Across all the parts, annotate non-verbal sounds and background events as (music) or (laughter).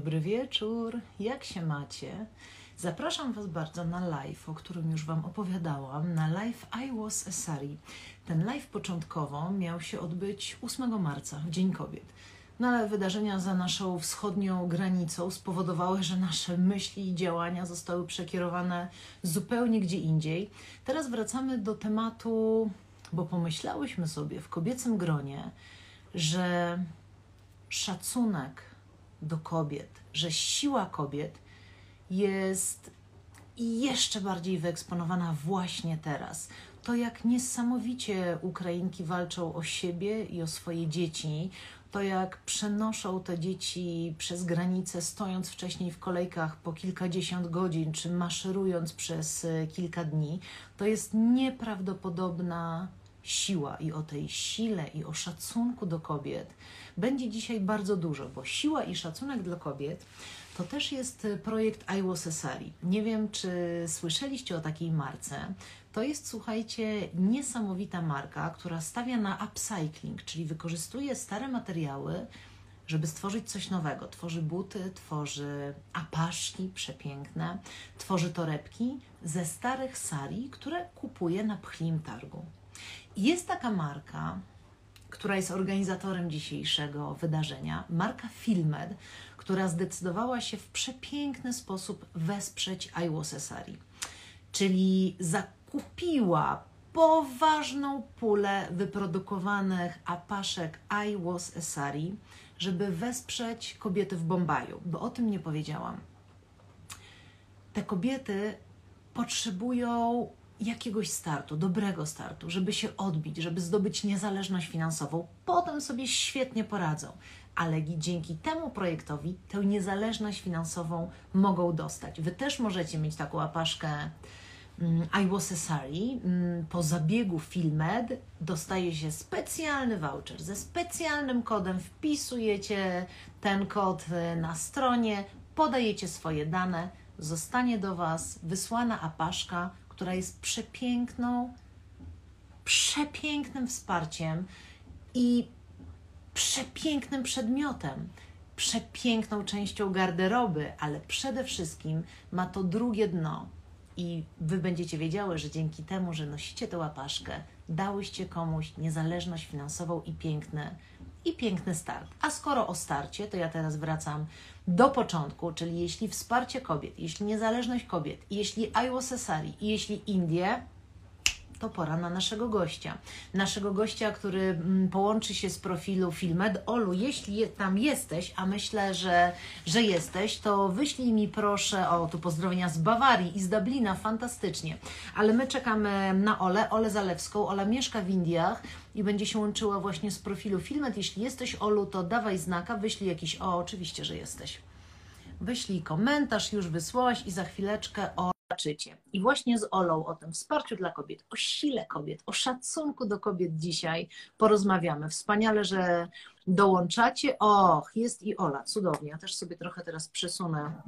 Dobry wieczór, jak się macie? Zapraszam Was bardzo na live, o którym już Wam opowiadałam, na live I Was a Sari. Ten live początkowo miał się odbyć 8 marca, w Dzień Kobiet. No ale wydarzenia za naszą wschodnią granicą spowodowały, że nasze myśli i działania zostały przekierowane zupełnie gdzie indziej. Teraz wracamy do tematu, bo pomyślałyśmy sobie w kobiecym gronie, że szacunek do kobiet, że siła kobiet jest jeszcze bardziej wyeksponowana właśnie teraz. To, jak niesamowicie Ukrainki walczą o siebie i o swoje dzieci, to jak przenoszą te dzieci przez granicę, stojąc wcześniej w kolejkach po kilkadziesiąt godzin, czy maszerując przez e, kilka dni, to jest nieprawdopodobna siła. I o tej sile i o szacunku do kobiet będzie dzisiaj bardzo dużo, bo siła i szacunek dla kobiet to też jest projekt I Sari. Nie wiem, czy słyszeliście o takiej marce. To jest, słuchajcie, niesamowita marka, która stawia na upcycling, czyli wykorzystuje stare materiały, żeby stworzyć coś nowego. Tworzy buty, tworzy apaszki przepiękne, tworzy torebki ze starych sari, które kupuje na pchlim targu. Jest taka marka, która jest organizatorem dzisiejszego wydarzenia, marka Filmed, która zdecydowała się w przepiękny sposób wesprzeć Sari, czyli zakupiła poważną pulę wyprodukowanych apaszek Sari, żeby wesprzeć kobiety w Bombaju, bo o tym nie powiedziałam. Te kobiety potrzebują jakiegoś startu, dobrego startu, żeby się odbić, żeby zdobyć niezależność finansową, potem sobie świetnie poradzą. Ale dzięki temu projektowi tę niezależność finansową mogą dostać. Wy też możecie mieć taką apaszkę mm, I was a sorry. Mm, po zabiegu Filmed dostaje się specjalny voucher ze specjalnym kodem. Wpisujecie ten kod y, na stronie, podajecie swoje dane, zostanie do Was wysłana apaszka która jest przepiękną, przepięknym wsparciem i przepięknym przedmiotem, przepiękną częścią garderoby, ale przede wszystkim ma to drugie dno. I wy będziecie wiedziały, że dzięki temu, że nosicie tę łapaszkę, dałyście komuś niezależność finansową i piękne, i piękny start. A skoro o starcie, to ja teraz wracam do początku, czyli jeśli wsparcie kobiet, jeśli niezależność kobiet, jeśli Iowa Cesari jeśli Indie, to pora na naszego gościa. Naszego gościa, który mm, połączy się z profilu Filmed. Olu, jeśli tam jesteś, a myślę, że, że jesteś, to wyślij mi proszę, o tu pozdrowienia z Bawarii i z Dublina, fantastycznie. Ale my czekamy na Olę, Olę Zalewską. Ola mieszka w Indiach i będzie się łączyła właśnie z profilu Filmed. Jeśli jesteś Olu, to dawaj znaka, wyślij jakiś, o oczywiście, że jesteś. Wyślij komentarz, już wysłałaś i za chwileczkę o zobaczycie. I właśnie z Olą o tym wsparciu dla kobiet, o sile kobiet, o szacunku do kobiet dzisiaj porozmawiamy. Wspaniale, że dołączacie. Och, jest i Ola, cudownie. Ja też sobie trochę teraz przesunę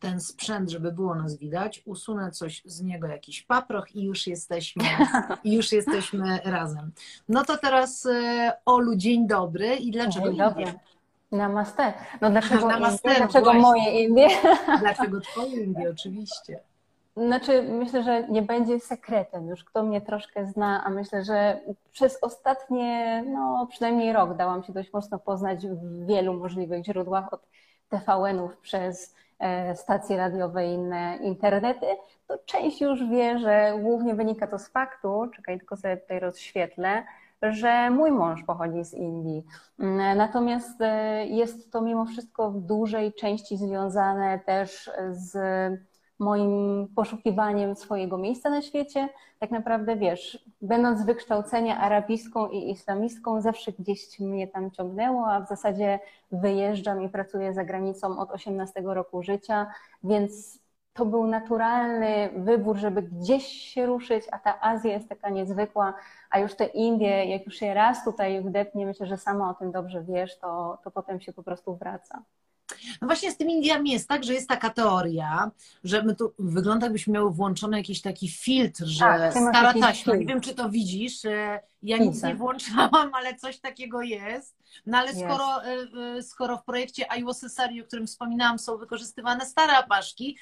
ten sprzęt, żeby było nas widać, usunę coś z niego, jakiś paproch i już jesteśmy, (laughs) już jesteśmy razem. No to teraz e, Olu, dzień dobry i dlaczego dzień dobry. Namaste. No dlaczego, Namaste, Indie? dlaczego moje Indie? (laughs) Dlaczego twoje Indie, oczywiście. Znaczy, myślę, że nie będzie sekretem. Już kto mnie troszkę zna, a myślę, że przez ostatnie, no przynajmniej rok dałam się dość mocno poznać w wielu możliwych źródłach, od TVN-ów przez e, stacje radiowe i inne internety, to część już wie, że głównie wynika to z faktu, czekaj, tylko sobie tutaj rozświetlę, że mój mąż pochodzi z Indii. Natomiast e, jest to mimo wszystko w dużej części związane też z moim poszukiwaniem swojego miejsca na świecie. Tak naprawdę wiesz, będąc z wykształcenia i islamistką, zawsze gdzieś mnie tam ciągnęło, a w zasadzie wyjeżdżam i pracuję za granicą od 18 roku życia, więc to był naturalny wybór, żeby gdzieś się ruszyć, a ta Azja jest taka niezwykła, a już te Indie, jak już się raz tutaj wdepnie, myślę, że sama o tym dobrze wiesz, to, to potem się po prostu wraca. No właśnie z tymi Indiami jest tak, że jest taka teoria, że my tu wygląda jakbyśmy miały włączony jakiś taki filtr, że Tak, stara taśma. Nie wiem, czy to widzisz. e, Ja nic nie włączałam, ale coś takiego jest. No ale skoro, e, e, skoro w projekcie Serii, o którym wspominałam, są wykorzystywane stare apaszki,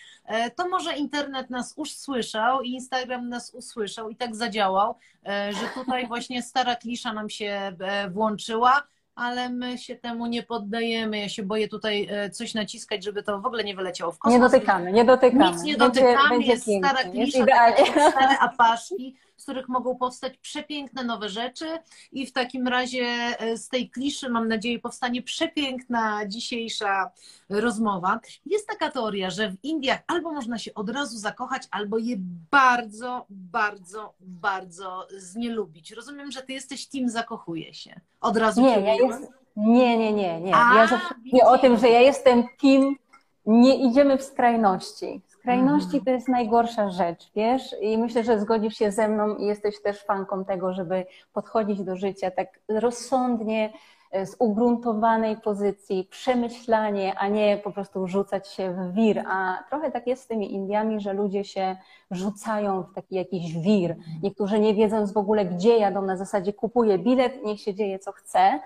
to może internet nas usłyszał i Instagram nas usłyszał i tak zadziałał, że tutaj (laughs) właśnie stara klisza nam się włączyła ale my się temu nie poddajemy. Ja się boję tutaj e, coś naciskać, żeby to w ogóle nie wyleciało w kosmos. Nie dotykamy, nie dotykamy. Nic nie Będzie- dotykamy, będzie jest stara pięknie, jest klisza, takie stare apaszki, z których mogą powstać przepiękne nowe rzeczy i w takim razie e, z tej kliszy mam nadzieję powstanie przepiękna dzisiejsza rozmowa. Jest taka teoria, że w Indiach albo można się od razu zakochać, albo je bardzo, bardzo, bardzo znielubić. Rozumiem, że ty jesteś team zakochuje się. Od razu Nie, cię ja jest, nie, nie, nie, nie. A, Ja zawsze mówię o tym, że ja jestem team, nie idziemy w skrajności. Skrajności Mhm. to jest najgorsza rzecz, wiesz? I myślę, że zgodzisz się ze mną i jesteś też fanką tego, żeby podchodzić do życia tak rozsądnie, e, z ugruntowanej pozycji, przemyślanie, a nie po prostu rzucać się w wir. A trochę tak jest z tymi Indiami, że ludzie się rzucają w taki jakiś wir. Niektórzy nie wiedząc w ogóle, gdzie jadą, na zasadzie kupuję bilet, niech się dzieje co chce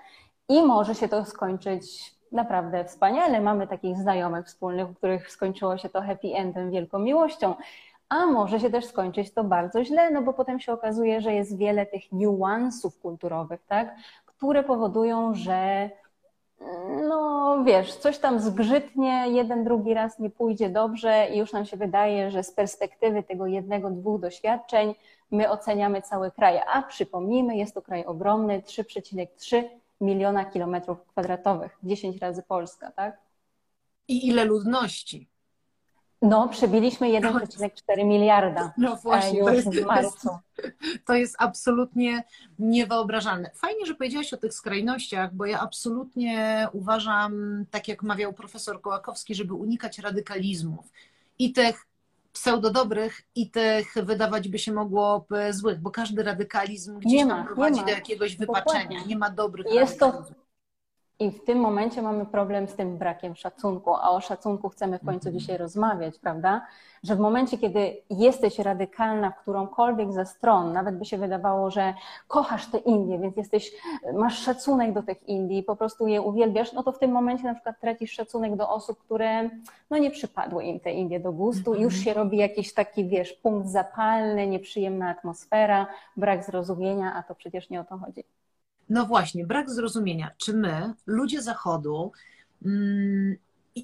i może się to skończyć naprawdę wspaniale. Mamy takich znajomych wspólnych, u których skończyło się to happy endem, wielką miłością. A może się też skończyć to bardzo źle, no bo potem się okazuje, że jest wiele tych niuansów kulturowych, tak, które powodują, że no wiesz, coś tam zgrzytnie, jeden, drugi raz nie pójdzie dobrze i już nam się wydaje, że z perspektywy tego jednego, dwóch doświadczeń my oceniamy cały kraj. A przypomnijmy, jest to kraj ogromny, 3,3 miliona kilometrów kwadratowych, 10 razy Polska, tak? I ile ludności? No, przebiliśmy 1,4 miliarda No e, właśnie, już to jest, w marcu. to jest absolutnie niewyobrażalne. Fajnie, że powiedziałaś o tych skrajnościach, bo ja absolutnie uważam, tak jak mawiał profesor Kołakowski, żeby unikać radykalizmów i tych pseudodobrych i tych wydawać by się mogło p- złych, bo każdy radykalizm gdzieś Nie tam ma, nie prowadzi do jakiegoś Dokładnie. wypaczenia. Nie ma dobrych Jest to-. I w tym momencie mamy problem z tym brakiem szacunku, a o szacunku chcemy w końcu Mhm. dzisiaj rozmawiać, prawda? Że w momencie, kiedy jesteś radykalna w którąkolwiek ze stron, nawet by się wydawało, że kochasz te Indie, więc jesteś, masz szacunek do tych Indii, po prostu je uwielbiasz, no to w tym momencie na przykład tracisz szacunek do osób, które no nie przypadły im te Indie do gustu, Mhm. już się robi jakiś taki, wiesz, punkt zapalny, nieprzyjemna atmosfera, brak zrozumienia, a to przecież nie o to chodzi. No właśnie, brak zrozumienia. Czy my, ludzie Zachodu, mm,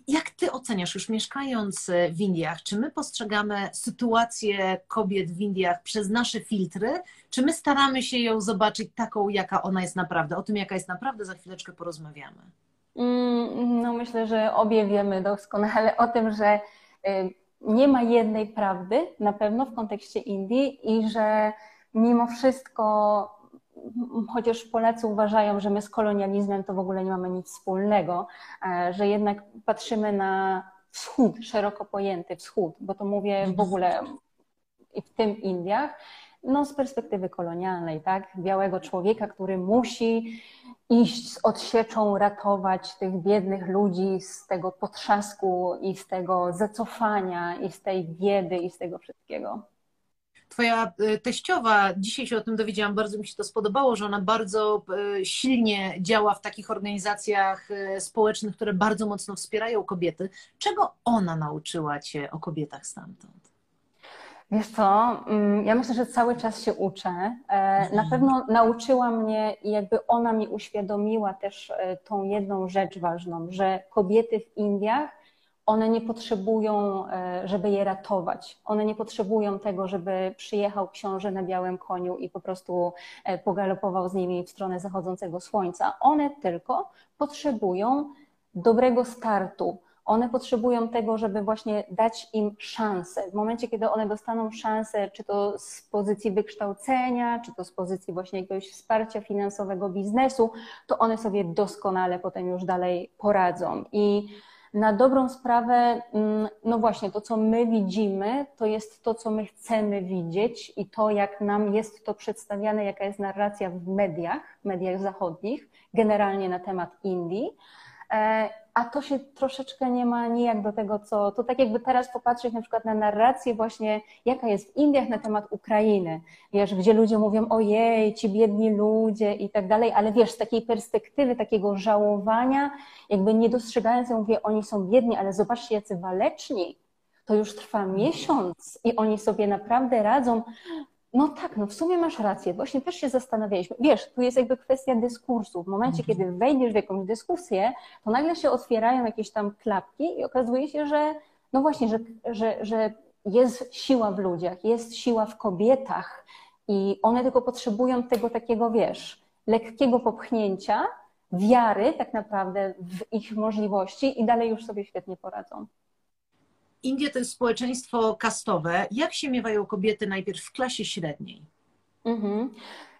jak ty oceniasz, już mieszkając w Indiach, czy my postrzegamy sytuację kobiet w Indiach przez nasze filtry, czy my staramy się ją zobaczyć taką, jaka ona jest naprawdę? O tym, jaka jest naprawdę, za chwileczkę porozmawiamy. Mm, No myślę, że obie wiemy doskonale o tym, że y, nie ma jednej prawdy na pewno w kontekście Indii i że mimo wszystko, chociaż Polacy uważają, że my z kolonializmem to w ogóle nie mamy nic wspólnego, e, że jednak patrzymy na wschód, szeroko pojęty wschód, bo to mówię w ogóle i w tym Indiach, no z perspektywy kolonialnej, tak? Białego człowieka, który musi iść z odsieczą, ratować tych biednych ludzi z tego potrzasku i z tego zacofania i z tej biedy i z tego wszystkiego. Twoja y, teściowa, dzisiaj się o tym dowiedziałam, bardzo mi się to spodobało, że ona bardzo y, silnie działa w takich organizacjach y, społecznych, które bardzo mocno wspierają kobiety. Czego ona nauczyła cię o kobietach stamtąd? Wiesz co, mm, ja myślę, że cały czas się uczę. E, Na pewno nauczyła mnie i jakby ona mi uświadomiła też e, tą jedną rzecz ważną, że kobiety w Indiach, one nie potrzebują, e, żeby je ratować. One nie potrzebują tego, żeby przyjechał książę na białym koniu i po prostu e, pogalopował z nimi w stronę zachodzącego słońca. One tylko potrzebują dobrego startu, one potrzebują tego, żeby właśnie dać im szansę. W momencie, kiedy one dostaną szansę, czy to z pozycji wykształcenia, czy to z pozycji właśnie jakiegoś wsparcia finansowego biznesu, to one sobie doskonale potem już dalej poradzą. I na dobrą sprawę, mm, no właśnie, to co my widzimy, to jest to, co my chcemy widzieć i to, jak nam jest to przedstawiane, jaka jest narracja w mediach, mediach zachodnich, generalnie na temat Indii. A to się troszeczkę nie ma nijak do tego, co. To tak jakby teraz popatrzeć na przykład na narrację, właśnie jaka jest w Indiach na temat Ukrainy. Wiesz, gdzie ludzie mówią, ojej, ci biedni ludzie i tak dalej, ale wiesz, z takiej perspektywy, takiego żałowania, jakby nie dostrzegając, ja mówię, oni są biedni, ale zobaczcie, jacy waleczni. To już trwa miesiąc i oni sobie naprawdę radzą. No tak, no w sumie masz rację. Właśnie też się zastanawialiśmy. Wiesz, tu jest jakby kwestia dyskursu. W momencie, mhm. kiedy wejdziesz w jakąś dyskusję, to nagle się otwierają jakieś tam klapki i okazuje się, że no właśnie, że, że, że jest siła w ludziach, jest siła w kobietach i one tylko potrzebują tego takiego, wiesz, lekkiego popchnięcia, wiary tak naprawdę w ich możliwości i dalej już sobie świetnie poradzą. Indie to jest społeczeństwo kastowe. Jak się miewają kobiety najpierw w klasie średniej? Mhm.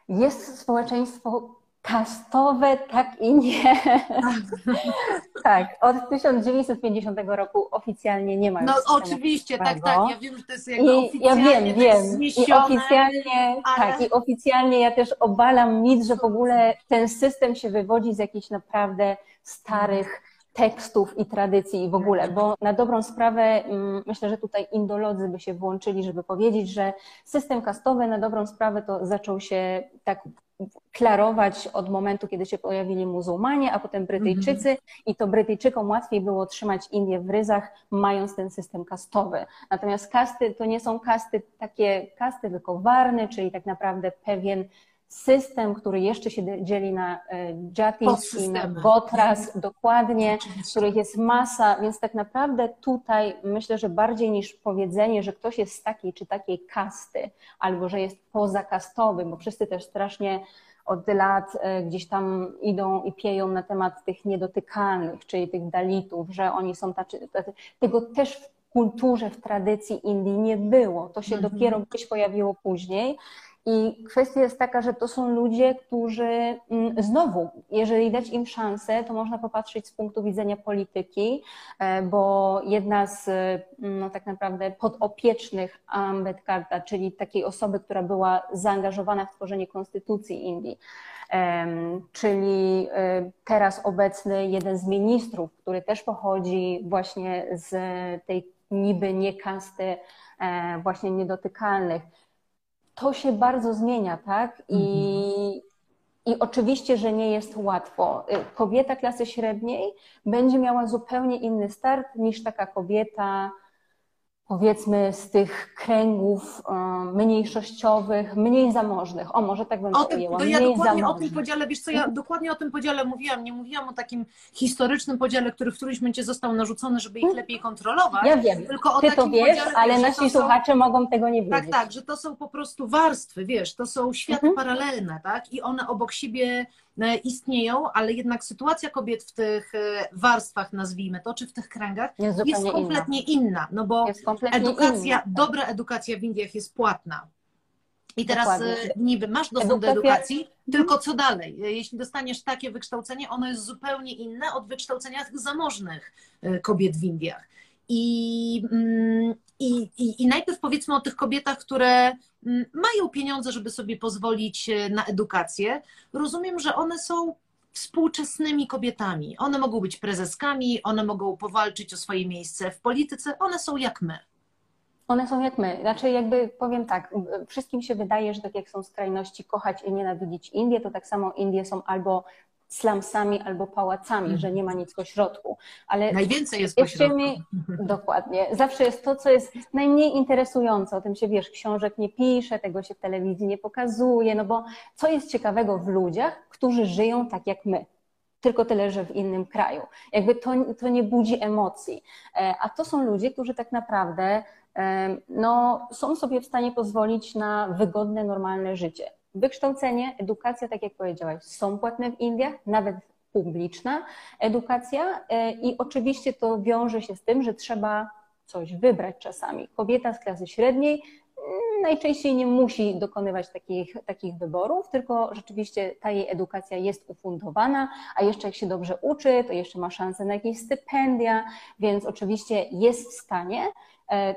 Jest społeczeństwo kastowe, tak i nie. (laughs) tak, od 1950 roku oficjalnie nie ma No oczywiście, tak, tak, ja wiem, że to jest jakby I, Ja wiem, tak wiem. I oficjalnie, ale... tak, i oficjalnie ja też obalam mit, że w ogóle ten system się wywodzi z jakichś naprawdę starych tekstów i tradycji i w ogóle, bo na dobrą sprawę mm, myślę, że tutaj indolodzy by się włączyli, żeby powiedzieć, że system kastowy na dobrą sprawę to zaczął się tak klarować od momentu, kiedy się pojawili muzułmanie, a potem Brytyjczycy mhm. i to Brytyjczykom łatwiej było trzymać Indię w ryzach, mając ten system kastowy. Natomiast kasty to nie są kasty takie kasty, tylko warny, czyli tak naprawdę pewien system, który jeszcze się dzieli na e, jatis i na gotras, dokładnie, których jest masa, więc tak naprawdę tutaj myślę, że bardziej niż powiedzenie, że ktoś jest z takiej czy takiej kasty, albo że jest pozakastowy, bo wszyscy też strasznie od lat e, gdzieś tam idą i pieją na temat tych niedotykalnych, czyli tych dalitów, że oni są tacy, tego też w kulturze, w tradycji Indii nie było. To się mhm. dopiero gdzieś pojawiło później. I kwestia jest taka, że to są ludzie, którzy mm, znowu, jeżeli dać im szansę, to można popatrzeć z punktu widzenia polityki, e, bo jedna z mm, no, tak naprawdę podopiecznych Ambedkarta, czyli takiej osoby, która była zaangażowana w tworzenie konstytucji Indii, czyli e, teraz obecny jeden z ministrów, który też pochodzi właśnie z tej niby niekasty e, właśnie niedotykalnych, to się bardzo zmienia, tak? I, mhm. I oczywiście, że nie jest łatwo. Y, kobieta klasy średniej będzie miała zupełnie inny start niż taka kobieta powiedzmy z tych kręgów um, mniejszościowych, mniej zamożnych. O, może tak bym o tym, To ja dokładnie zamożnych. o tym podziale, wiesz co, ja dokładnie o tym podziale mówiłam. Nie mówiłam o takim historycznym podziale, który w którymś momencie został narzucony, żeby ich lepiej kontrolować. Ja wiem, tylko o Ty to wiesz, podziale, ale nasi słuchacze są... mogą tego nie wiedzieć. Tak, tak, że to są po prostu warstwy, wiesz, to są światy mhm. paralelne, tak? I one obok siebie E, istnieją, ale jednak sytuacja kobiet w tych e, warstwach, nazwijmy to, czy w tych kręgach jest, jest kompletnie inna. inna. no bo edukacja, inna. dobra edukacja w Indiach jest płatna. I teraz Dokładnie. E, niby masz dostęp do edukacji, tylko co dalej? Jeśli dostaniesz takie wykształcenie, ono jest zupełnie inne od wykształcenia tych zamożnych kobiet w Indiach. I, mm, i, i, I najpierw powiedzmy o tych kobietach, które mm, mają pieniądze, żeby sobie pozwolić e, na edukację. Rozumiem, że one są współczesnymi kobietami. One mogą być prezeskami, one mogą powalczyć o swoje miejsce w polityce, one są jak my. One są jak my. Znaczy, jakby powiem tak, wszystkim się wydaje, że tak jak są skrajności kochać i nienawidzić Indię, to tak samo Indie są albo slumsami albo pałacami, że nie ma nic pośrodku. Ale Najwięcej jest pośrodku. Mi, dokładnie. Zawsze jest to, co jest najmniej interesujące. O tym się wiesz, książek nie pisze, tego się w telewizji nie pokazuje, no bo co jest ciekawego w ludziach, którzy żyją tak jak my? tylko tyle, że w innym kraju. Jakby to, to nie budzi emocji. E, a to są ludzie, którzy tak naprawdę no, są sobie w stanie pozwolić na wygodne, normalne życie. Wykształcenie, edukacja, tak jak powiedziałaś, są płatne w Indiach, nawet publiczna edukacja e, i oczywiście to wiąże się z tym, że trzeba coś wybrać czasami. Kobieta z klasy średniej mm, najczęściej nie musi dokonywać takich, takich wyborów, tylko rzeczywiście ta jej edukacja jest ufundowana, a jeszcze jak się dobrze uczy, to jeszcze ma szansę na jakieś stypendia, więc oczywiście jest w stanie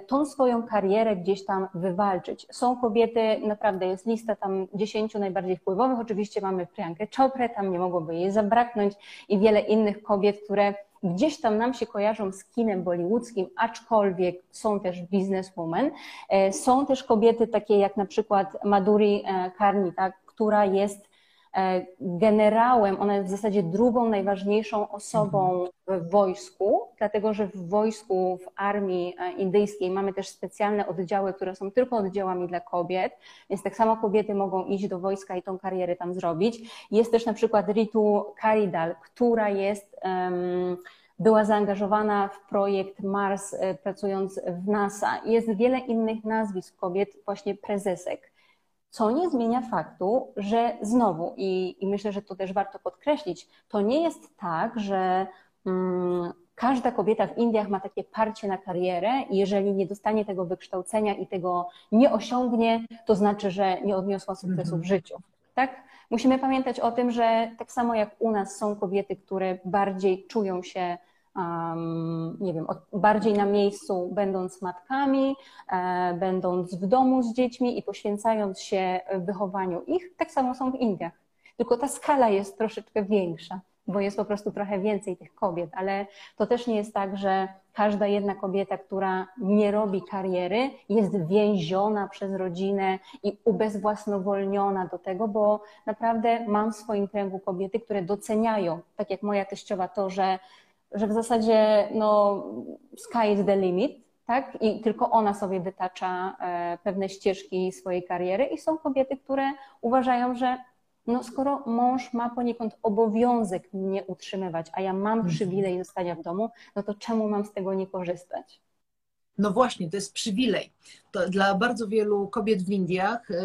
tą swoją karierę gdzieś tam wywalczyć. Są kobiety, naprawdę jest lista tam dziesięciu najbardziej wpływowych. Oczywiście mamy Priyankę Choprę, tam nie mogłoby jej zabraknąć i wiele innych kobiet, które gdzieś tam nam się kojarzą z kinem bollywoodzkim, aczkolwiek są też bizneswoman. E, są też kobiety takie jak na przykład Maduri Karnita, która jest E, generałem, ona jest w zasadzie drugą najważniejszą osobą w wojsku, dlatego że w wojsku, w armii e, indyjskiej mamy też specjalne oddziały, które są tylko oddziałami dla kobiet, więc tak samo kobiety mogą iść do wojska i tą karierę tam zrobić. Jest też na przykład Ritu Karidal, która jest. Um, była zaangażowana w projekt Mars, e, pracując w NASA. Jest wiele innych nazwisk kobiet, właśnie prezesek. Co nie zmienia faktu, że znowu, i, i myślę, że to też warto podkreślić, to nie jest tak, że mm, każda kobieta w Indiach ma takie parcie na karierę i jeżeli nie dostanie tego wykształcenia i tego nie osiągnie, to znaczy, że nie odniosła sukcesu w mhm. życiu. Tak? Musimy pamiętać o tym, że tak samo jak u nas są kobiety, które bardziej czują się nie wiem, bardziej na miejscu, będąc matkami, e, będąc w domu z dziećmi i poświęcając się wychowaniu ich, tak samo są w Indiach. Tylko ta skala jest troszeczkę większa, bo jest po prostu trochę więcej tych kobiet, ale to też nie jest tak, że każda jedna kobieta, która nie robi kariery, jest więziona przez rodzinę i ubezwłasnowolniona do tego, bo naprawdę mam w swoim kręgu kobiety, które doceniają, tak jak moja teściowa, to, że że w zasadzie no, sky is the limit, tak? I tylko ona sobie wytacza e, pewne ścieżki swojej kariery i są kobiety, które uważają, że no skoro mąż ma poniekąd obowiązek mnie utrzymywać, a ja mam mhm. przywilej zostania w domu, no to czemu mam z tego nie korzystać? No właśnie, to jest przywilej. To dla bardzo wielu kobiet w Indiach y,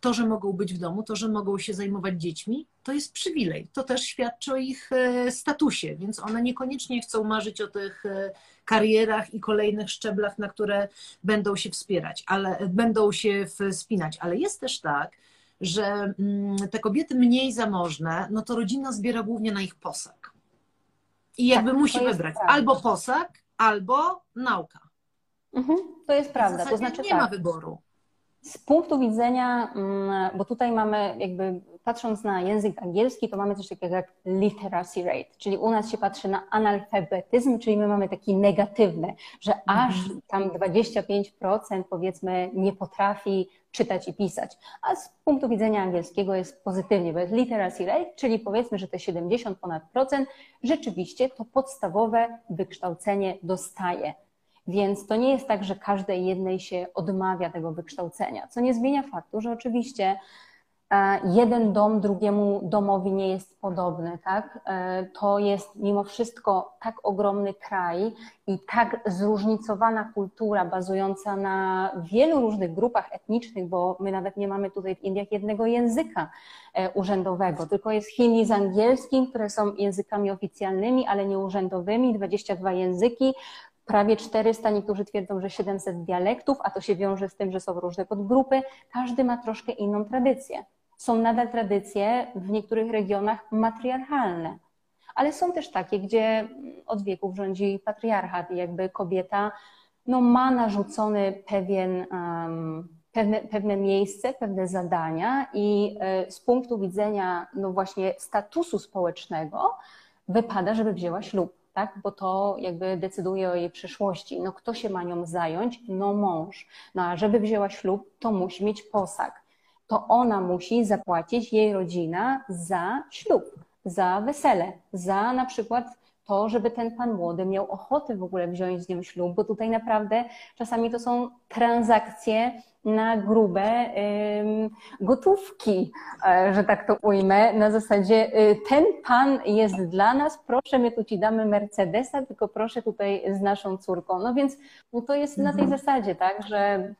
to, że mogą być w domu, to, że mogą się zajmować dziećmi, to jest przywilej. To też świadczy o ich y, statusie, więc one niekoniecznie chcą marzyć o tych y, karierach i kolejnych szczeblach, na które będą się wspierać, ale będą się wspinać. Ale jest też tak, że mm, te kobiety mniej zamożne, no to rodzina zbiera głównie na ich posag. I jakby tak, musi wybrać albo posag, albo nauka. Mhm, to jest prawda. To znaczy nie tak, ma wyboru. Z punktu widzenia, mm, bo tutaj mamy jakby patrząc na język angielski, to mamy coś takiego jak literacy rate, czyli u nas się patrzy na analfabetyzm, czyli my mamy taki negatywny, że aż mhm. tam 25% powiedzmy nie potrafi czytać i pisać. A z punktu widzenia angielskiego jest pozytywnie, bo jest literacy rate, czyli powiedzmy, że te 70 ponad procent rzeczywiście to podstawowe wykształcenie dostaje. Więc to nie jest tak, że każdej jednej się odmawia tego wykształcenia, co nie zmienia faktu, że oczywiście e, jeden dom drugiemu domowi nie jest podobny, tak? E, to jest mimo wszystko tak ogromny kraj i tak zróżnicowana kultura bazująca na wielu różnych grupach etnicznych, bo my nawet nie mamy tutaj w Indiach jednego języka e, urzędowego, tylko jest hindi z angielskim, które są językami oficjalnymi, ale nie urzędowymi, 22 języki, prawie 400, niektórzy twierdzą, że 700 dialektów, a to się wiąże z tym, że są różne podgrupy. Każdy ma troszkę inną tradycję. Są nadal tradycje w niektórych regionach matriarchalne, ale są też takie, gdzie od wieków rządzi patriarchat i jakby kobieta no, ma narzucony pewien, um, pewne, pewne miejsce, pewne zadania i y, z punktu widzenia no właśnie statusu społecznego wypada, żeby wzięła ślub tak? bo to jakby decyduje o jej przyszłości. No kto się ma nią zająć? No mąż. No a żeby wzięła ślub, to musi mieć posag. To ona musi zapłacić jej rodzina za ślub, za wesele, za na przykład to, żeby ten pan młody miał ochotę w ogóle wziąć z nią ślub, bo tutaj naprawdę czasami to są transakcje na grube gotówki, e, że tak to ujmę, na zasadzie y, ten pan jest dla nas, proszę, my tu ci damy Mercedesa, tylko proszę tutaj z naszą córką. No więc no to jest na tej mhm. zasadzie, tak, że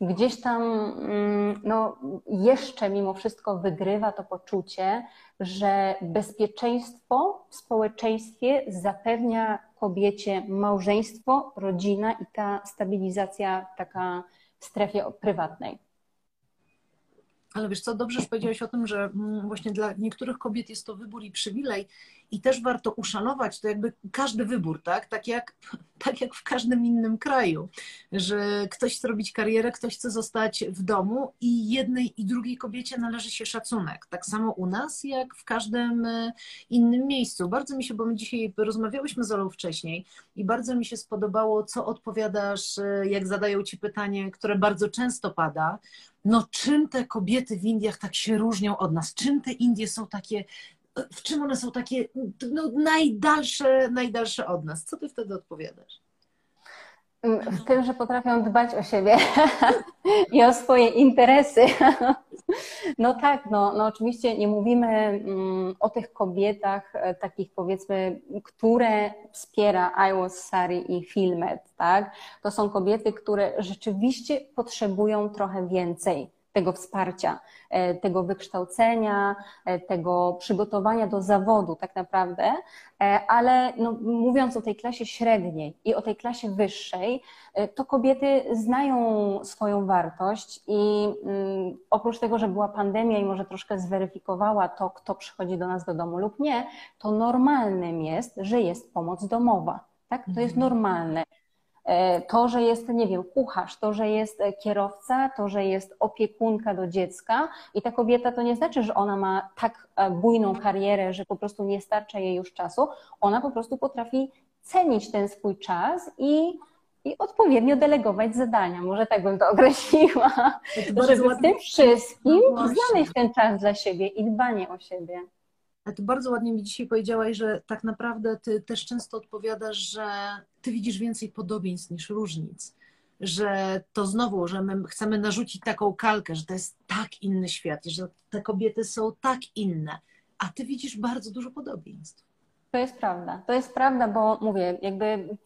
gdzieś tam mm, no, jeszcze mimo wszystko wygrywa to poczucie, że bezpieczeństwo w społeczeństwie zapewnia kobiecie małżeństwo, rodzina i ta stabilizacja taka w strefie prywatnej. Ale wiesz co, dobrze, że powiedziałeś o tym, że mm, właśnie dla niektórych kobiet jest to wybór i przywilej i też warto uszanować to jakby każdy wybór, tak? Tak jak, (laughs) tak jak w każdym innym kraju, że ktoś chce robić karierę, ktoś chce zostać w domu i jednej i drugiej kobiecie należy się szacunek. Tak samo u nas, jak w każdym e, innym miejscu. Bardzo mi się, bo my dzisiaj rozmawiałyśmy z Olą wcześniej i bardzo mi się spodobało, co odpowiadasz, e, jak zadają ci pytanie, które bardzo często pada, no czym te kobiety w Indiach tak się różnią od nas? Czym te Indie są takie, w czym one są takie no, najdalsze, najdalsze od nas? Co ty wtedy odpowiadasz? W tym, że potrafią dbać o siebie (laughs) i o swoje interesy. (laughs) No tak, no, no oczywiście nie mówimy mm, o tych kobietach, e, takich powiedzmy, które wspiera I Was Sari i Filmet, tak? To są kobiety, które rzeczywiście potrzebują trochę więcej tego wsparcia, e, tego wykształcenia, e, tego przygotowania do zawodu tak naprawdę, e, ale no, mówiąc o tej klasie średniej i o tej klasie wyższej, to kobiety znają swoją wartość i mm, oprócz tego, że była pandemia i może troszkę zweryfikowała to, kto przychodzi do nas do domu lub nie, to normalnym jest, że jest pomoc domowa. Tak? To jest mhm. normalne. E, to, że jest, nie wiem, kucharz, to, że jest kierowca, to, że jest opiekunka do dziecka i ta kobieta to nie znaczy, że ona ma tak e, bujną karierę, że po prostu nie starcza jej już czasu. Ona po prostu potrafi cenić ten swój czas i, i odpowiednio delegować zadania. Może tak bym to określiła. Żeby w tym wszystkim no znaleźć ten czas dla siebie i dbanie o siebie. Ale ty bardzo ładnie mi dzisiaj powiedziałaś, że tak naprawdę ty też często odpowiadasz, że ty widzisz więcej podobieństw niż różnic. Że to znowu, że my chcemy narzucić taką kalkę, że to jest tak inny świat, że te kobiety są tak inne, a ty widzisz bardzo dużo podobieństw. To jest prawda. To jest prawda, bo mówię, jakby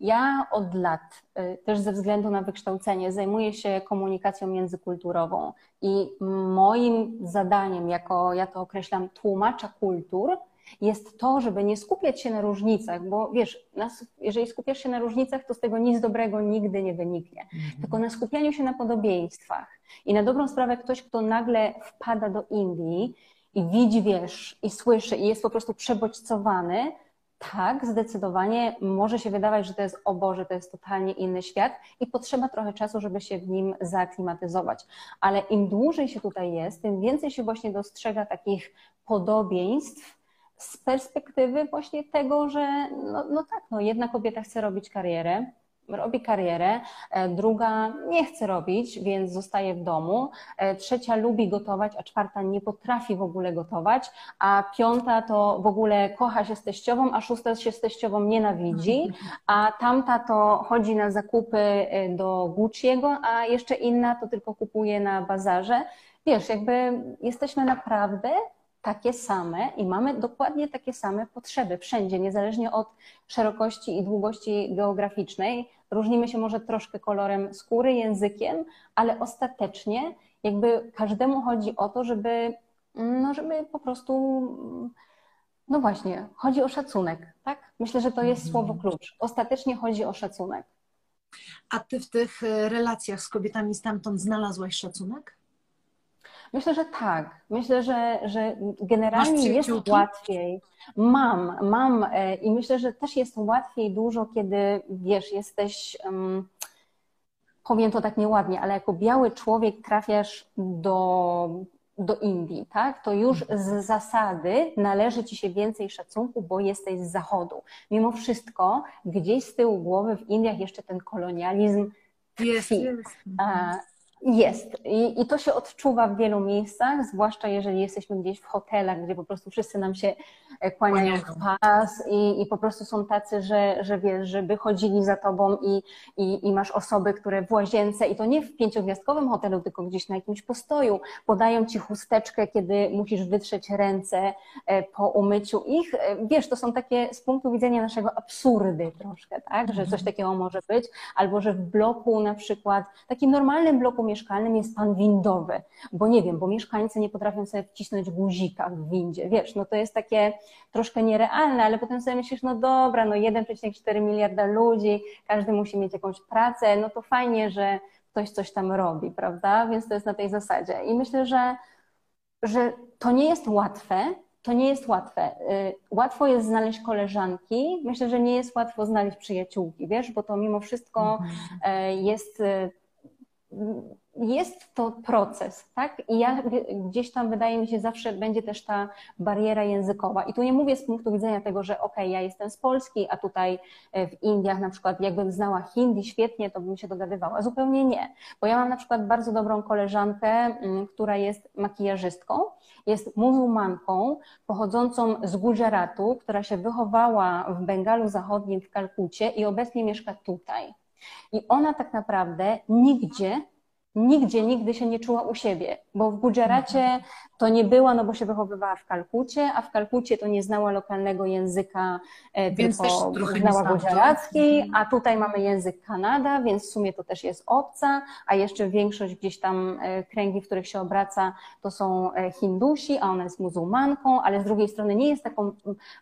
ja od lat, y, też ze względu na wykształcenie, zajmuję się komunikacją międzykulturową i moim zadaniem, jako ja to określam, tłumacza kultur, jest to, żeby nie skupiać się na różnicach, bo wiesz, nas, jeżeli skupiasz się na różnicach, to z tego nic dobrego nigdy nie wyniknie. Mhm. Tylko na skupianiu się na podobieństwach. I na dobrą sprawę ktoś, kto nagle wpada do Indii i widzi, wiesz, i słyszy, i jest po prostu przebodźcowany, tak, zdecydowanie może się wydawać, że to jest o Boże, to jest totalnie inny świat i potrzeba trochę czasu, żeby się w nim zaaklimatyzować. Ale im dłużej się tutaj jest, tym więcej się właśnie dostrzega takich podobieństw z perspektywy właśnie tego, że no, no tak, no jedna kobieta chce robić karierę, robi karierę, e, druga nie chce robić, więc zostaje w domu, e, trzecia lubi gotować, a czwarta nie potrafi w ogóle gotować, a piąta to w ogóle kocha się z teściową, a szósta się z teściową nienawidzi, a tamta to chodzi na zakupy e, do Gucci'ego, a jeszcze inna to tylko kupuje na bazarze. Wiesz, jakby jesteśmy naprawdę takie same i mamy dokładnie takie same potrzeby wszędzie, niezależnie od szerokości i długości geograficznej. Różnimy się może troszkę kolorem skóry, językiem, ale ostatecznie jakby każdemu chodzi o to, żeby, no żeby po prostu, no właśnie, chodzi o szacunek, tak? Myślę, że to jest mhm. słowo klucz. Ostatecznie chodzi o szacunek. A ty w tych relacjach z kobietami stamtąd znalazłaś szacunek? Myślę, że tak. Myślę, że, że generalnie jest łatwiej. Mam, mam e, i myślę, że też jest łatwiej dużo, kiedy wiesz, jesteś. Um, powiem to tak nieładnie, ale jako biały człowiek trafiasz do, do Indii, tak? To już z zasady należy ci się więcej szacunku, bo jesteś z zachodu. Mimo wszystko, gdzieś z tyłu głowy w Indiach jeszcze ten kolonializm jest, jest. Jest I, i to się odczuwa w wielu miejscach, zwłaszcza jeżeli jesteśmy gdzieś w hotelach, gdzie po prostu wszyscy nam się e, kłaniają w pas i, i po prostu są tacy, że, że wiesz, żeby chodzili za tobą i, i, i masz osoby, które w łazience i to nie w pięciogwiazdkowym hotelu, tylko gdzieś na jakimś postoju podają ci chusteczkę, kiedy musisz wytrzeć ręce e, po umyciu ich. E, wiesz, to są takie z punktu widzenia naszego absurdy troszkę, tak, że coś mhm. takiego może być, albo że w bloku na przykład, takim normalnym bloku mieszkalnym jest pan windowy, bo nie wiem, bo mieszkańcy nie potrafią sobie wcisnąć guzika w windzie, wiesz, no to jest takie troszkę nierealne, ale potem sobie myślisz, no dobra, no 1,4 miliarda ludzi, każdy musi mieć jakąś pracę, no to fajnie, że ktoś coś tam robi, prawda? Więc to jest na tej zasadzie. I myślę, że, że to nie jest łatwe, to nie jest łatwe. Y, łatwo jest znaleźć koleżanki. Myślę, że nie jest łatwo znaleźć przyjaciółki, wiesz, bo to mimo wszystko mhm. jest y, jest to proces, tak? I ja gdzieś tam wydaje mi się zawsze będzie też ta bariera językowa. I tu nie mówię z punktu widzenia tego, że okej, okay, ja jestem z Polski, a tutaj e, w Indiach na przykład jakbym znała hindi świetnie, to bym się dogadywała. Zupełnie nie. Bo ja mam na przykład bardzo dobrą koleżankę, mm, która jest makijażystką, jest muzułmanką pochodzącą z Gujaratu, która się wychowała w Bengalu Zachodnim w Kalkucie i obecnie mieszka tutaj. I ona tak naprawdę nigdzie nigdzie, nigdy się nie czuła u siebie, bo w Gujaracie to nie była, no bo się wychowywała w Kalkucie, a w Kalkucie to nie znała lokalnego języka, e, więc tylko znała gujaracki, mhm. a tutaj mamy język Kanada, więc w sumie to też jest obca, a jeszcze większość gdzieś tam e, kręgi, w których się obraca, to są e, Hindusi, a ona jest muzułmanką, ale z drugiej strony nie jest taką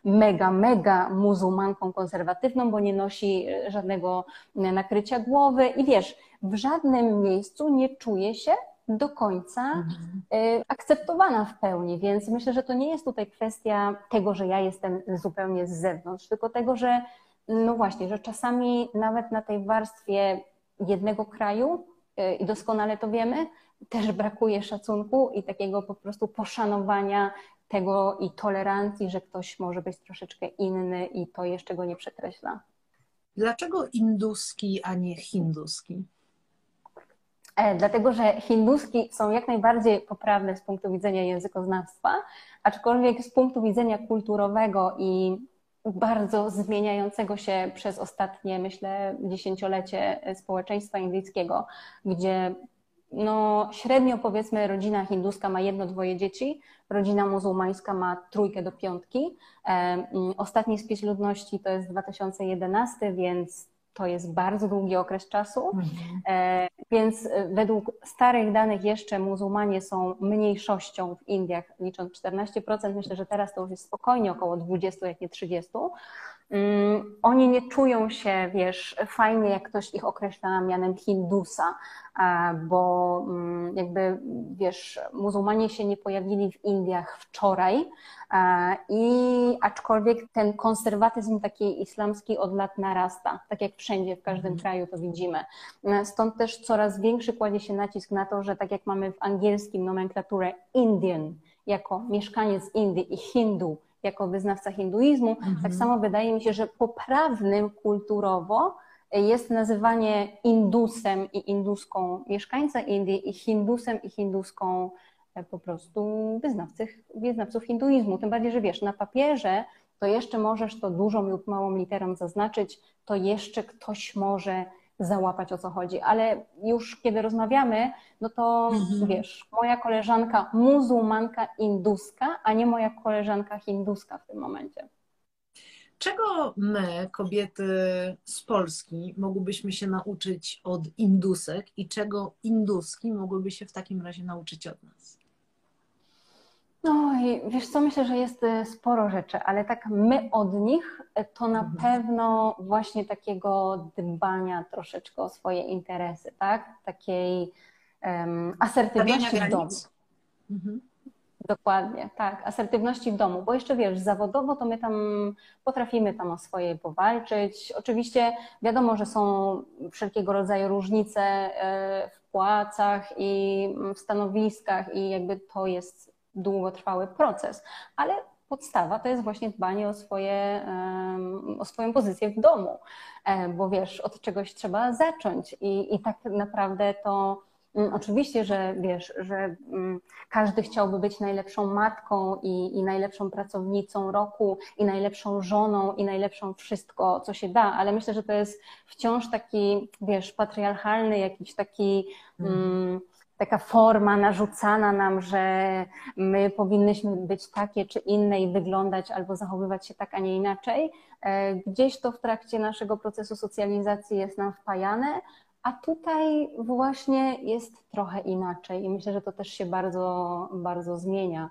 mega, mega muzułmanką konserwatywną, bo nie nosi żadnego nakrycia głowy. I wiesz, w żadnym miejscu nie czuje się do końca mhm. Y, akceptowana w pełni, więc myślę, że to nie jest tutaj kwestia tego, że ja jestem zupełnie z zewnątrz, tylko tego, że no właśnie, że czasami nawet na tej warstwie jednego kraju y, i doskonale to wiemy, też brakuje szacunku i takiego po prostu poszanowania tego i tolerancji, że ktoś może być troszeczkę inny i to jeszcze go nie przekreśla. Dlaczego induski, a nie hinduski? E, dlatego że hinduski są jak najbardziej poprawne z punktu widzenia językoznawstwa, aczkolwiek z punktu widzenia kulturowego i bardzo zmieniającego się przez ostatnie, myślę, dziesięciolecie społeczeństwa indyjskiego, gdzie no, średnio powiedzmy rodzina hinduska ma jedno, dwoje dzieci, rodzina muzułmańska ma trójkę do piątki. E, ostatni spis ludności to jest 2011, więc to jest bardzo długi okres czasu, mhm. Więc e, według starych danych jeszcze muzułmanie są mniejszością w Indiach, licząc 14%. Myślę, że teraz to już jest spokojnie około 20, jak nie 30. Mm, oni nie czują się, wiesz, fajnie, jak ktoś ich określa mianem Hindusa, bo mm, jakby, wiesz, muzułmanie się nie pojawili w Indiach wczoraj i aczkolwiek ten konserwatyzm taki islamski od lat narasta, tak jak wszędzie, w każdym mhm. kraju to widzimy. Stąd też coraz większy kładzie się nacisk na to, że tak jak mamy w angielskim nomenklaturę Indian, jako mieszkaniec Indii i Hindu, jako wyznawca hinduizmu, mhm. tak samo wydaje mi się, że poprawnym kulturowo jest nazywanie Indusem i Induską mieszkańca Indii i Hindusem i Hinduską e, po prostu wyznawców, wyznawców hinduizmu. Tym bardziej, że wiesz, na papierze to jeszcze możesz to dużą lub małą literą zaznaczyć, to jeszcze ktoś może załapać o co chodzi, ale już kiedy rozmawiamy, no to mhm. wiesz, moja koleżanka muzułmanka induska, a nie moja koleżanka hinduska w tym momencie. Czego my, kobiety z Polski, mogłybyśmy się nauczyć od indusek i czego induski mogłyby się w takim razie nauczyć od nas? No i wiesz co, myślę, że jest e, sporo rzeczy, ale tak my od nich e, to na mhm. pewno właśnie takiego dbania troszeczkę o swoje interesy, tak? Takiej um, asertywności w domu. Mhm. Dokładnie, tak, asertywności w domu, bo jeszcze wiesz, zawodowo to my tam potrafimy tam o swoje powalczyć. Oczywiście wiadomo, że są wszelkiego rodzaju różnice e, w płacach i w stanowiskach i jakby to jest długotrwały proces, ale podstawa to jest właśnie dbanie o, swoje, o swoją pozycję w domu, e, bo wiesz, od czegoś trzeba zacząć i, i tak naprawdę to mm, Oczywiście, że wiesz, że mm, każdy chciałby być najlepszą matką i, i, najlepszą pracownicą roku, i najlepszą żoną, i najlepszą wszystko, co się da, ale myślę, że to jest wciąż taki, wiesz, patriarchalny, jakiś taki. Mm, taka forma narzucana nam, że my powinnyśmy być takie czy inne i wyglądać albo zachowywać się tak, a nie inaczej. E, gdzieś to w trakcie naszego procesu socjalizacji jest nam wpajane, a tutaj właśnie jest trochę inaczej i myślę, że to też się bardzo, bardzo zmienia.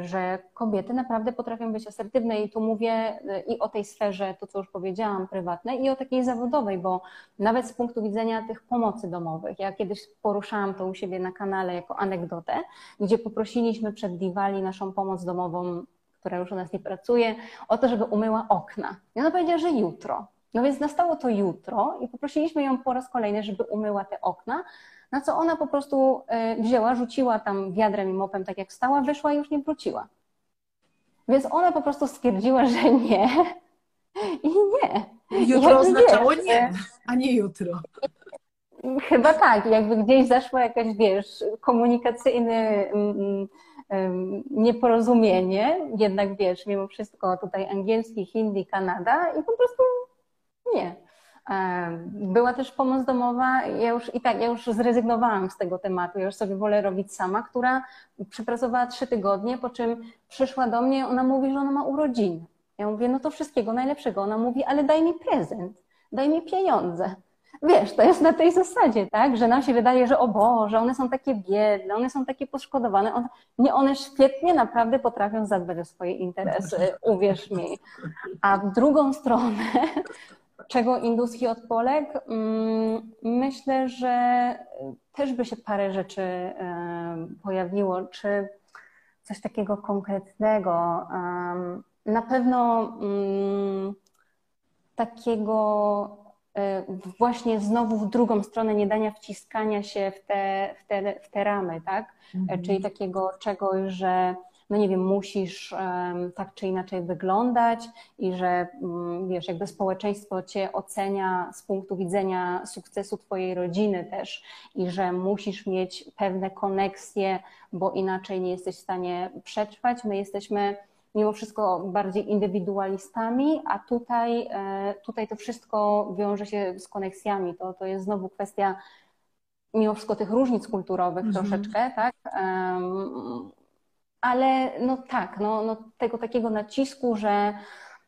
Że kobiety naprawdę potrafią być asertywne i tu mówię i o tej sferze, to co już powiedziałam, prywatnej i o takiej zawodowej, bo nawet z punktu widzenia tych pomocy domowych, ja kiedyś poruszałam to u siebie na kanale jako anegdotę, gdzie poprosiliśmy przed Diwali naszą pomoc domową która już u nas nie pracuje, o to, żeby umyła okna. I ona powiedziała, że jutro. No więc nastało to jutro i poprosiliśmy ją po raz kolejny, żeby umyła te okna, na co ona po prostu e, wzięła, rzuciła tam wiadrem i mopem, tak jak stała, wyszła i już nie wróciła. Więc ona po prostu stwierdziła, że nie i nie. Jutro jakby oznaczało wiesz, nie, a nie jutro. Chyba tak, jakby gdzieś zaszła jakaś, wiesz, komunikacyjny mm, mm, nieporozumienie, jednak wiesz, mimo wszystko tutaj angielski, hindi, Kanada i po prostu nie. Była też pomoc domowa, ja już i tak, ja już zrezygnowałam z tego tematu, ja już sobie wolę robić sama, która przepracowała trzy tygodnie, po czym przyszła do mnie, ona mówi, że ona ma urodziny. Ja mówię, no to wszystkiego najlepszego. Ona mówi, ale daj mi prezent, daj mi pieniądze. Wiesz, to jest na tej zasadzie, tak, że nam się wydaje, że o Boże, one są takie biedne, one są takie poszkodowane. One, nie, one świetnie naprawdę potrafią zadbać o swoje interesy, uwierz mi. A w drugą stronę czego Induski od Polek? Mm, myślę, że też by się parę rzeczy pojawiło, czy coś takiego konkretnego. Na pewno mm, takiego e, właśnie znowu w drugą stronę nie dania wciskania się w te, w te, w te ramy, tak? Mhm. Czyli takiego czegoś, że no nie wiem, musisz tak czy inaczej wyglądać i że mm, wiesz, jakby społeczeństwo cię ocenia z punktu widzenia sukcesu twojej rodziny też i że musisz mieć pewne koneksje, bo inaczej nie jesteś w stanie przetrwać. My jesteśmy mimo wszystko bardziej indywidualistami, a tutaj, e, tutaj to wszystko wiąże się z koneksjami. To, to jest znowu kwestia mimo wszystko tych różnic kulturowych mhm. troszeczkę, tak? Ale no tak, no, no tego takiego nacisku, że